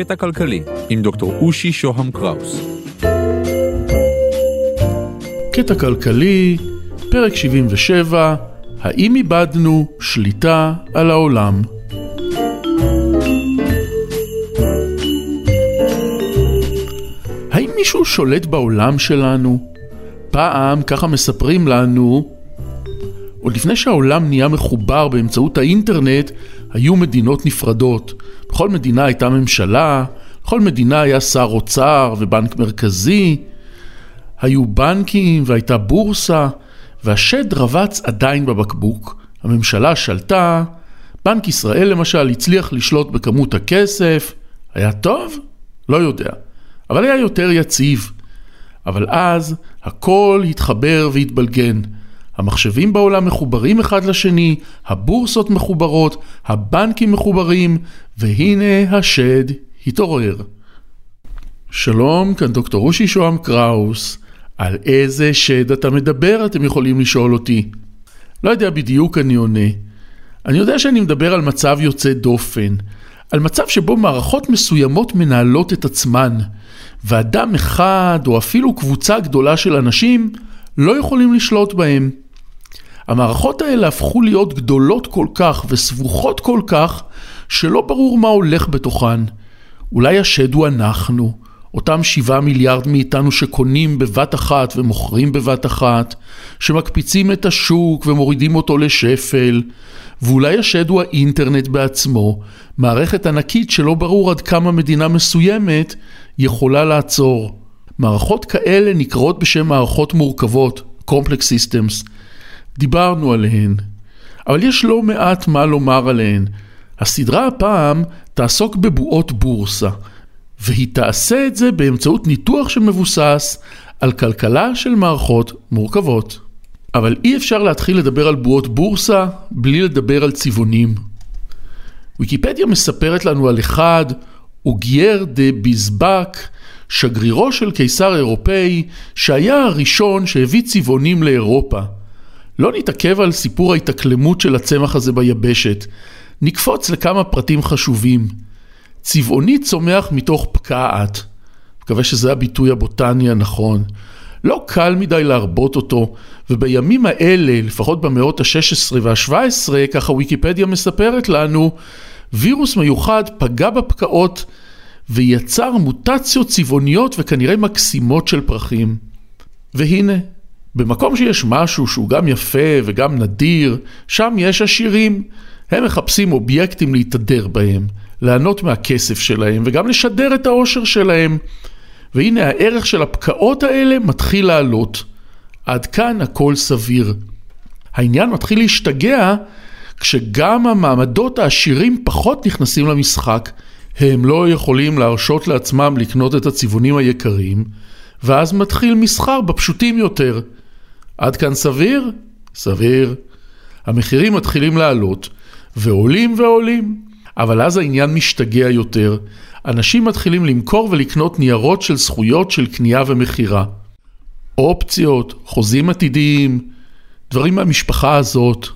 קטע כלכלי עם דוקטור אושי שוהם קראוס. קטע כלכלי, פרק 77, האם איבדנו שליטה על העולם? האם מישהו שולט בעולם שלנו? פעם, ככה מספרים לנו, עוד לפני שהעולם נהיה מחובר באמצעות האינטרנט, היו מדינות נפרדות. בכל מדינה הייתה ממשלה, בכל מדינה היה שר אוצר ובנק מרכזי, היו בנקים והייתה בורסה, והשד רבץ עדיין בבקבוק. הממשלה שלטה, בנק ישראל למשל הצליח לשלוט בכמות הכסף, היה טוב? לא יודע, אבל היה יותר יציב. אבל אז הכל התחבר והתבלגן. המחשבים בעולם מחוברים אחד לשני, הבורסות מחוברות, הבנקים מחוברים, והנה השד התעורר. שלום, כאן דוקטור רושי שוהם קראוס. על איזה שד אתה מדבר, אתם יכולים לשאול אותי. לא יודע בדיוק, אני עונה. אני יודע שאני מדבר על מצב יוצא דופן, על מצב שבו מערכות מסוימות מנהלות את עצמן, ואדם אחד או אפילו קבוצה גדולה של אנשים לא יכולים לשלוט בהם. המערכות האלה הפכו להיות גדולות כל כך וסבוכות כל כך, שלא ברור מה הולך בתוכן. אולי השד הוא אנחנו, אותם שבעה מיליארד מאיתנו שקונים בבת אחת ומוכרים בבת אחת, שמקפיצים את השוק ומורידים אותו לשפל, ואולי השד הוא האינטרנט בעצמו, מערכת ענקית שלא ברור עד כמה מדינה מסוימת יכולה לעצור. מערכות כאלה נקראות בשם מערכות מורכבות, Complex Systems. דיברנו עליהן, אבל יש לא מעט מה לומר עליהן. הסדרה הפעם תעסוק בבועות בורסה, והיא תעשה את זה באמצעות ניתוח שמבוסס על כלכלה של מערכות מורכבות. אבל אי אפשר להתחיל לדבר על בועות בורסה בלי לדבר על צבעונים. ויקיפדיה מספרת לנו על אחד, אוגייר דה ביזבק, שגרירו של קיסר אירופאי, שהיה הראשון שהביא צבעונים לאירופה. לא נתעכב על סיפור ההתאקלמות של הצמח הזה ביבשת, נקפוץ לכמה פרטים חשובים. צבעוני צומח מתוך פקעת, מקווה שזה הביטוי הבוטני הנכון. לא קל מדי להרבות אותו, ובימים האלה, לפחות במאות ה-16 וה-17, ככה ויקיפדיה מספרת לנו, וירוס מיוחד פגע בפקעות ויצר מוטציות צבעוניות וכנראה מקסימות של פרחים. והנה, במקום שיש משהו שהוא גם יפה וגם נדיר, שם יש עשירים. הם מחפשים אובייקטים להתהדר בהם, ליהנות מהכסף שלהם וגם לשדר את העושר שלהם. והנה הערך של הפקעות האלה מתחיל לעלות. עד כאן הכל סביר. העניין מתחיל להשתגע כשגם המעמדות העשירים פחות נכנסים למשחק, הם לא יכולים להרשות לעצמם לקנות את הצבעונים היקרים, ואז מתחיל מסחר בפשוטים יותר. עד כאן סביר? סביר. המחירים מתחילים לעלות, ועולים ועולים. אבל אז העניין משתגע יותר. אנשים מתחילים למכור ולקנות ניירות של זכויות של קנייה ומכירה. אופציות, חוזים עתידיים, דברים מהמשפחה הזאת.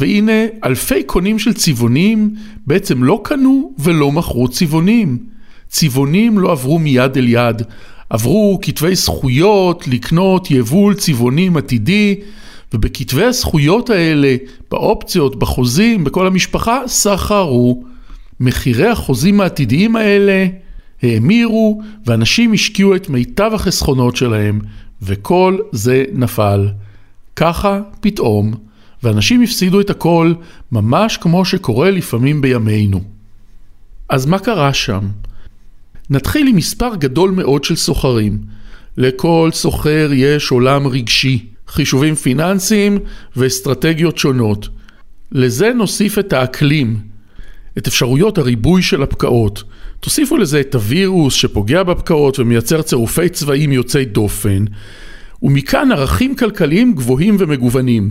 והנה, אלפי קונים של צבעונים בעצם לא קנו ולא מכרו צבעונים. צבעונים לא עברו מיד אל יד, עברו כתבי זכויות לקנות יבול צבעונים עתידי, ובכתבי הזכויות האלה, באופציות, בחוזים, בכל המשפחה, סחרו. מחירי החוזים העתידיים האלה האמירו, ואנשים השקיעו את מיטב החסכונות שלהם, וכל זה נפל. ככה פתאום, ואנשים הפסידו את הכל, ממש כמו שקורה לפעמים בימינו. אז מה קרה שם? נתחיל עם מספר גדול מאוד של סוחרים. לכל סוחר יש עולם רגשי, חישובים פיננסיים ואסטרטגיות שונות. לזה נוסיף את האקלים, את אפשרויות הריבוי של הפקעות. תוסיפו לזה את הווירוס שפוגע בפקעות ומייצר צירופי צבעים יוצאי דופן, ומכאן ערכים כלכליים גבוהים ומגוונים.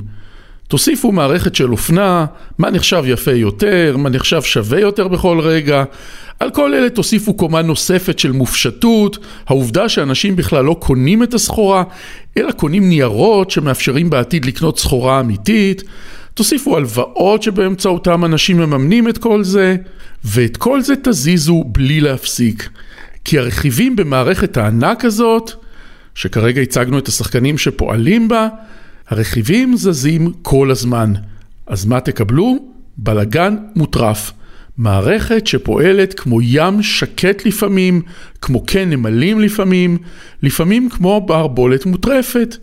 תוסיפו מערכת של אופנה, מה נחשב יפה יותר, מה נחשב שווה יותר בכל רגע. על כל אלה תוסיפו קומה נוספת של מופשטות, העובדה שאנשים בכלל לא קונים את הסחורה, אלא קונים ניירות שמאפשרים בעתיד לקנות סחורה אמיתית. תוסיפו הלוואות שבאמצעותם אנשים מממנים את כל זה, ואת כל זה תזיזו בלי להפסיק. כי הרכיבים במערכת הענק הזאת, שכרגע הצגנו את השחקנים שפועלים בה, הרכיבים זזים כל הזמן. אז מה תקבלו? בלגן מוטרף. מערכת שפועלת כמו ים שקט לפעמים, כמו קן נמלים לפעמים, לפעמים כמו בערבולת מוטרפת.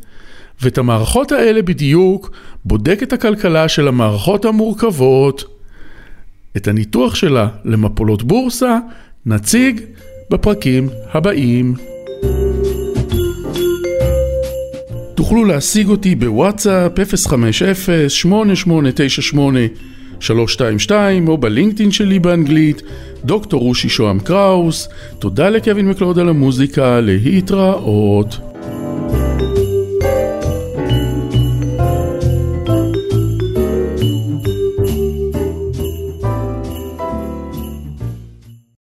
ואת המערכות האלה בדיוק בודקת הכלכלה של המערכות המורכבות. את הניתוח שלה למפולות בורסה נציג בפרקים הבאים. תוכלו להשיג אותי בוואטסאפ 050-8898-322 או בלינקדאין שלי באנגלית, דוקטור רושי שוהם קראוס. תודה לקווין מקלוד על המוזיקה, להתראות.